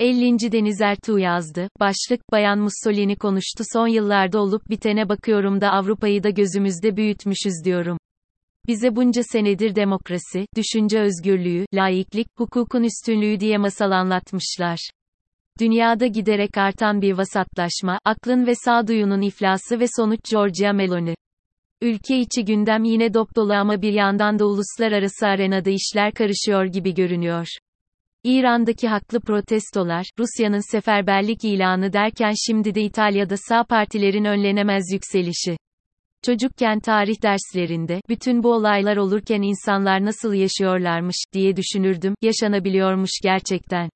50. Deniz Ertuğ yazdı. Başlık, Bayan Mussolini konuştu son yıllarda olup bitene bakıyorum da Avrupa'yı da gözümüzde büyütmüşüz diyorum. Bize bunca senedir demokrasi, düşünce özgürlüğü, laiklik, hukukun üstünlüğü diye masal anlatmışlar. Dünyada giderek artan bir vasatlaşma, aklın ve sağduyunun iflası ve sonuç Giorgia Meloni. Ülke içi gündem yine dop dolu ama bir yandan da uluslararası arenada işler karışıyor gibi görünüyor. İran'daki haklı protestolar, Rusya'nın seferberlik ilanı derken şimdi de İtalya'da sağ partilerin önlenemez yükselişi. Çocukken tarih derslerinde, bütün bu olaylar olurken insanlar nasıl yaşıyorlarmış, diye düşünürdüm, yaşanabiliyormuş gerçekten.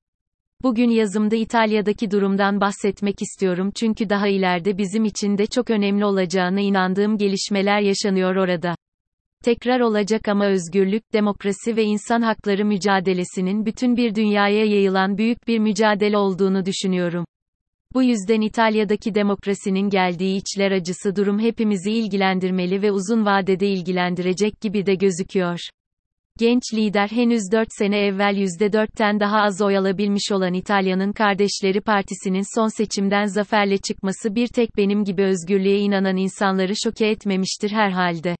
Bugün yazımda İtalya'daki durumdan bahsetmek istiyorum çünkü daha ileride bizim için de çok önemli olacağına inandığım gelişmeler yaşanıyor orada. Tekrar olacak ama özgürlük, demokrasi ve insan hakları mücadelesinin bütün bir dünyaya yayılan büyük bir mücadele olduğunu düşünüyorum. Bu yüzden İtalya'daki demokrasinin geldiği içler acısı durum hepimizi ilgilendirmeli ve uzun vadede ilgilendirecek gibi de gözüküyor. Genç lider henüz 4 sene evvel %4'ten daha az oy alabilmiş olan İtalya'nın Kardeşleri Partisi'nin son seçimden zaferle çıkması bir tek benim gibi özgürlüğe inanan insanları şoke etmemiştir herhalde.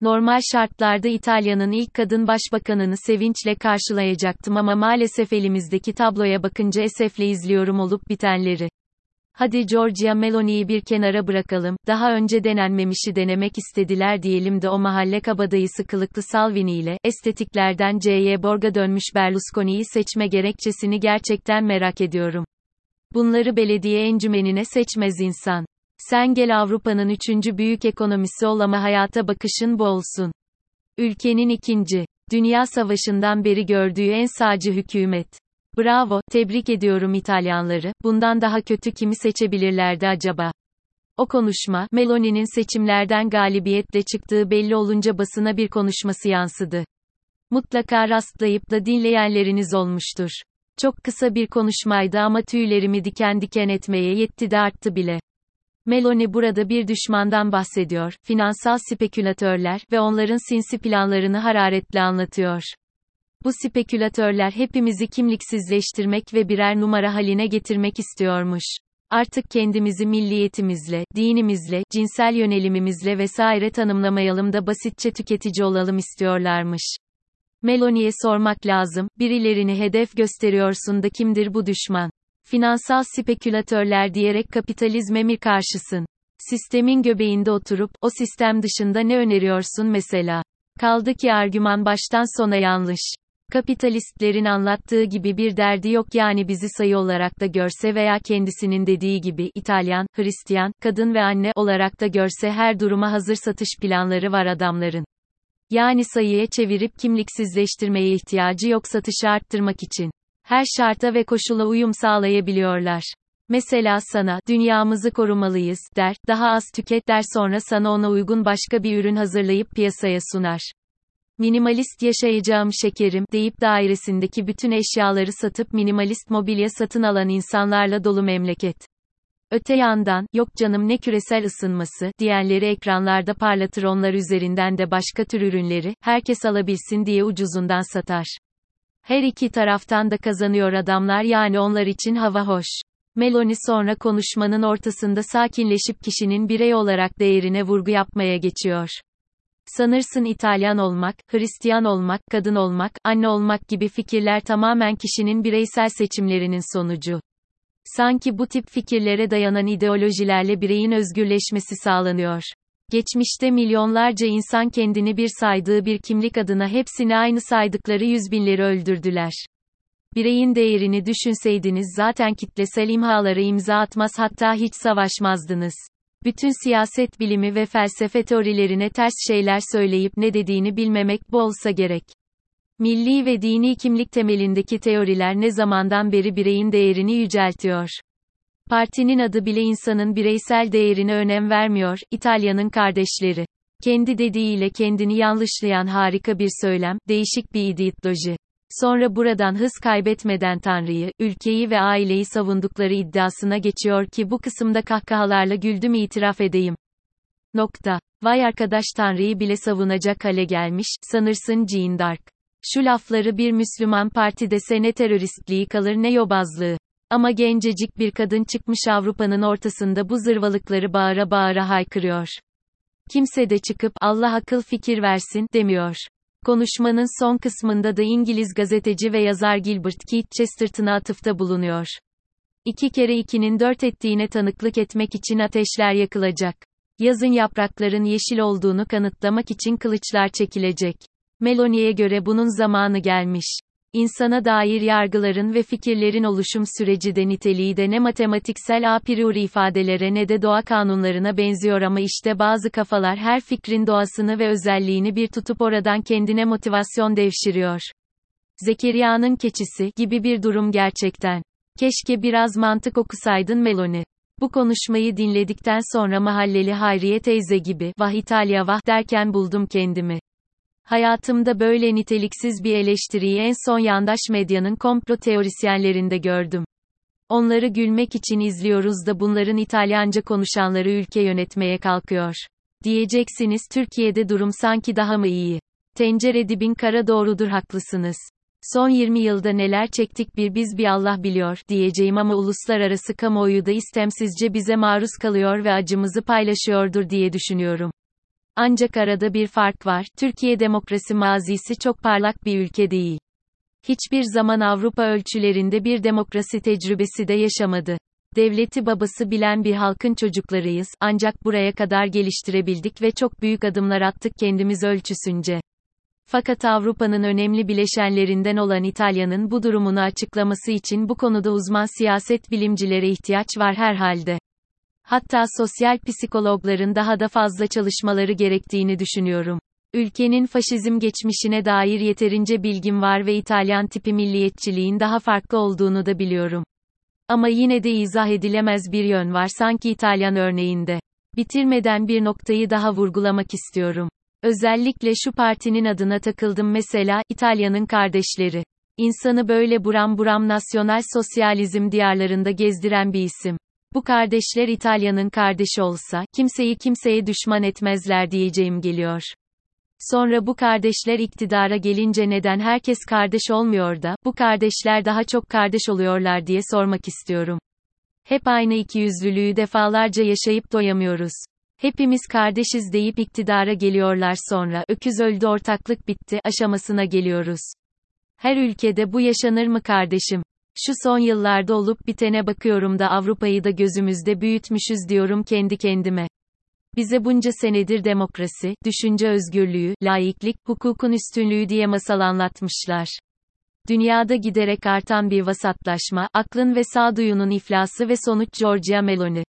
Normal şartlarda İtalya'nın ilk kadın başbakanını sevinçle karşılayacaktım ama maalesef elimizdeki tabloya bakınca esefle izliyorum olup bitenleri. Hadi Giorgia Meloni'yi bir kenara bırakalım, daha önce denenmemişi denemek istediler diyelim de o mahalle kabadayısı kılıklı Salvini ile, estetiklerden C.Y. Borg'a dönmüş Berlusconi'yi seçme gerekçesini gerçekten merak ediyorum. Bunları belediye encümenine seçmez insan. Sen gel Avrupa'nın üçüncü büyük ekonomisi ol ama hayata bakışın bu olsun. Ülkenin ikinci, Dünya Savaşı'ndan beri gördüğü en sağcı hükümet. Bravo, tebrik ediyorum İtalyanları, bundan daha kötü kimi seçebilirlerdi acaba? O konuşma, Meloni'nin seçimlerden galibiyetle çıktığı belli olunca basına bir konuşması yansıdı. Mutlaka rastlayıp da dinleyenleriniz olmuştur. Çok kısa bir konuşmaydı ama tüylerimi diken diken etmeye yetti de arttı bile. Meloni burada bir düşmandan bahsediyor, finansal spekülatörler ve onların sinsi planlarını hararetle anlatıyor. Bu spekülatörler hepimizi kimliksizleştirmek ve birer numara haline getirmek istiyormuş. Artık kendimizi milliyetimizle, dinimizle, cinsel yönelimimizle vesaire tanımlamayalım da basitçe tüketici olalım istiyorlarmış. Meloni'ye sormak lazım, birilerini hedef gösteriyorsun da kimdir bu düşman? Finansal spekülatörler diyerek kapitalizme mi karşısın? Sistemin göbeğinde oturup, o sistem dışında ne öneriyorsun mesela? Kaldı ki argüman baştan sona yanlış. Kapitalistlerin anlattığı gibi bir derdi yok yani bizi sayı olarak da görse veya kendisinin dediği gibi İtalyan, Hristiyan, kadın ve anne olarak da görse her duruma hazır satış planları var adamların. Yani sayıya çevirip kimliksizleştirmeye ihtiyacı yok satışı arttırmak için. Her şarta ve koşula uyum sağlayabiliyorlar. Mesela sana, dünyamızı korumalıyız, der, daha az tüket der sonra sana ona uygun başka bir ürün hazırlayıp piyasaya sunar. Minimalist yaşayacağım şekerim, deyip dairesindeki bütün eşyaları satıp minimalist mobilya satın alan insanlarla dolu memleket. Öte yandan, yok canım ne küresel ısınması, diyenleri ekranlarda parlatır onlar üzerinden de başka tür ürünleri, herkes alabilsin diye ucuzundan satar. Her iki taraftan da kazanıyor adamlar yani onlar için hava hoş. Meloni sonra konuşmanın ortasında sakinleşip kişinin birey olarak değerine vurgu yapmaya geçiyor. Sanırsın İtalyan olmak, Hristiyan olmak, kadın olmak, anne olmak gibi fikirler tamamen kişinin bireysel seçimlerinin sonucu. Sanki bu tip fikirlere dayanan ideolojilerle bireyin özgürleşmesi sağlanıyor. Geçmişte milyonlarca insan kendini bir saydığı bir kimlik adına hepsini aynı saydıkları yüz binleri öldürdüler. Bireyin değerini düşünseydiniz zaten kitlesel imhaları imza atmaz hatta hiç savaşmazdınız. Bütün siyaset bilimi ve felsefe teorilerine ters şeyler söyleyip ne dediğini bilmemek bu olsa gerek. Milli ve dini kimlik temelindeki teoriler ne zamandan beri bireyin değerini yüceltiyor. Partinin adı bile insanın bireysel değerine önem vermiyor, İtalya'nın kardeşleri. Kendi dediğiyle kendini yanlışlayan harika bir söylem, değişik bir ideoloji. Sonra buradan hız kaybetmeden Tanrı'yı, ülkeyi ve aileyi savundukları iddiasına geçiyor ki bu kısımda kahkahalarla güldüm itiraf edeyim. Nokta. Vay arkadaş Tanrı'yı bile savunacak hale gelmiş, sanırsın Jean Dark. Şu lafları bir Müslüman parti dese ne teröristliği kalır ne yobazlığı. Ama gencecik bir kadın çıkmış Avrupa'nın ortasında bu zırvalıkları bağıra bağıra haykırıyor. Kimse de çıkıp Allah akıl fikir versin demiyor. Konuşmanın son kısmında da İngiliz gazeteci ve yazar Gilbert Keith Chesterton'a atıfta bulunuyor. İki kere ikinin dört ettiğine tanıklık etmek için ateşler yakılacak. Yazın yaprakların yeşil olduğunu kanıtlamak için kılıçlar çekilecek. Meloni'ye göre bunun zamanı gelmiş. İnsana dair yargıların ve fikirlerin oluşum süreci de niteliği de ne matematiksel a priori ifadelere ne de doğa kanunlarına benziyor ama işte bazı kafalar her fikrin doğasını ve özelliğini bir tutup oradan kendine motivasyon devşiriyor. Zekeriya'nın keçisi gibi bir durum gerçekten. Keşke biraz mantık okusaydın Meloni. Bu konuşmayı dinledikten sonra mahalleli Hayriye teyze gibi, vah İtalya vah derken buldum kendimi. Hayatımda böyle niteliksiz bir eleştiriyi en son yandaş medyanın komplo teorisyenlerinde gördüm. Onları gülmek için izliyoruz da bunların İtalyanca konuşanları ülke yönetmeye kalkıyor. Diyeceksiniz Türkiye'de durum sanki daha mı iyi? Tencere dibin kara doğrudur haklısınız. Son 20 yılda neler çektik bir biz bir Allah biliyor diyeceğim ama uluslararası kamuoyu da istemsizce bize maruz kalıyor ve acımızı paylaşıyordur diye düşünüyorum. Ancak arada bir fark var. Türkiye demokrasi mazisi çok parlak bir ülke değil. Hiçbir zaman Avrupa ölçülerinde bir demokrasi tecrübesi de yaşamadı. Devleti babası bilen bir halkın çocuklarıyız, ancak buraya kadar geliştirebildik ve çok büyük adımlar attık kendimiz ölçüsünce. Fakat Avrupa'nın önemli bileşenlerinden olan İtalya'nın bu durumunu açıklaması için bu konuda uzman siyaset bilimcilere ihtiyaç var herhalde. Hatta sosyal psikologların daha da fazla çalışmaları gerektiğini düşünüyorum. Ülkenin faşizm geçmişine dair yeterince bilgim var ve İtalyan tipi milliyetçiliğin daha farklı olduğunu da biliyorum. Ama yine de izah edilemez bir yön var sanki İtalyan örneğinde. Bitirmeden bir noktayı daha vurgulamak istiyorum. Özellikle şu partinin adına takıldım mesela, İtalya'nın kardeşleri. İnsanı böyle buram buram nasyonal sosyalizm diyarlarında gezdiren bir isim. Bu kardeşler İtalya'nın kardeşi olsa, kimseyi kimseye düşman etmezler diyeceğim geliyor. Sonra bu kardeşler iktidara gelince neden herkes kardeş olmuyor da, bu kardeşler daha çok kardeş oluyorlar diye sormak istiyorum. Hep aynı ikiyüzlülüğü defalarca yaşayıp doyamıyoruz. Hepimiz kardeşiz deyip iktidara geliyorlar sonra, öküz öldü ortaklık bitti, aşamasına geliyoruz. Her ülkede bu yaşanır mı kardeşim? Şu son yıllarda olup bitene bakıyorum da Avrupa'yı da gözümüzde büyütmüşüz diyorum kendi kendime. Bize bunca senedir demokrasi, düşünce özgürlüğü, laiklik, hukukun üstünlüğü diye masal anlatmışlar. Dünyada giderek artan bir vasatlaşma, aklın ve sağduyunun iflası ve sonuç Giorgia Meloni.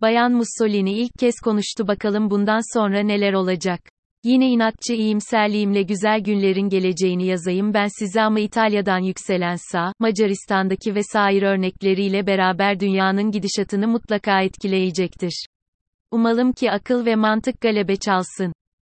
Bayan Mussolini ilk kez konuştu bakalım bundan sonra neler olacak. Yine inatçı iyimserliğimle güzel günlerin geleceğini yazayım ben size ama İtalya'dan yükselen sağ, Macaristan'daki vesaire örnekleriyle beraber dünyanın gidişatını mutlaka etkileyecektir. Umalım ki akıl ve mantık galebe çalsın.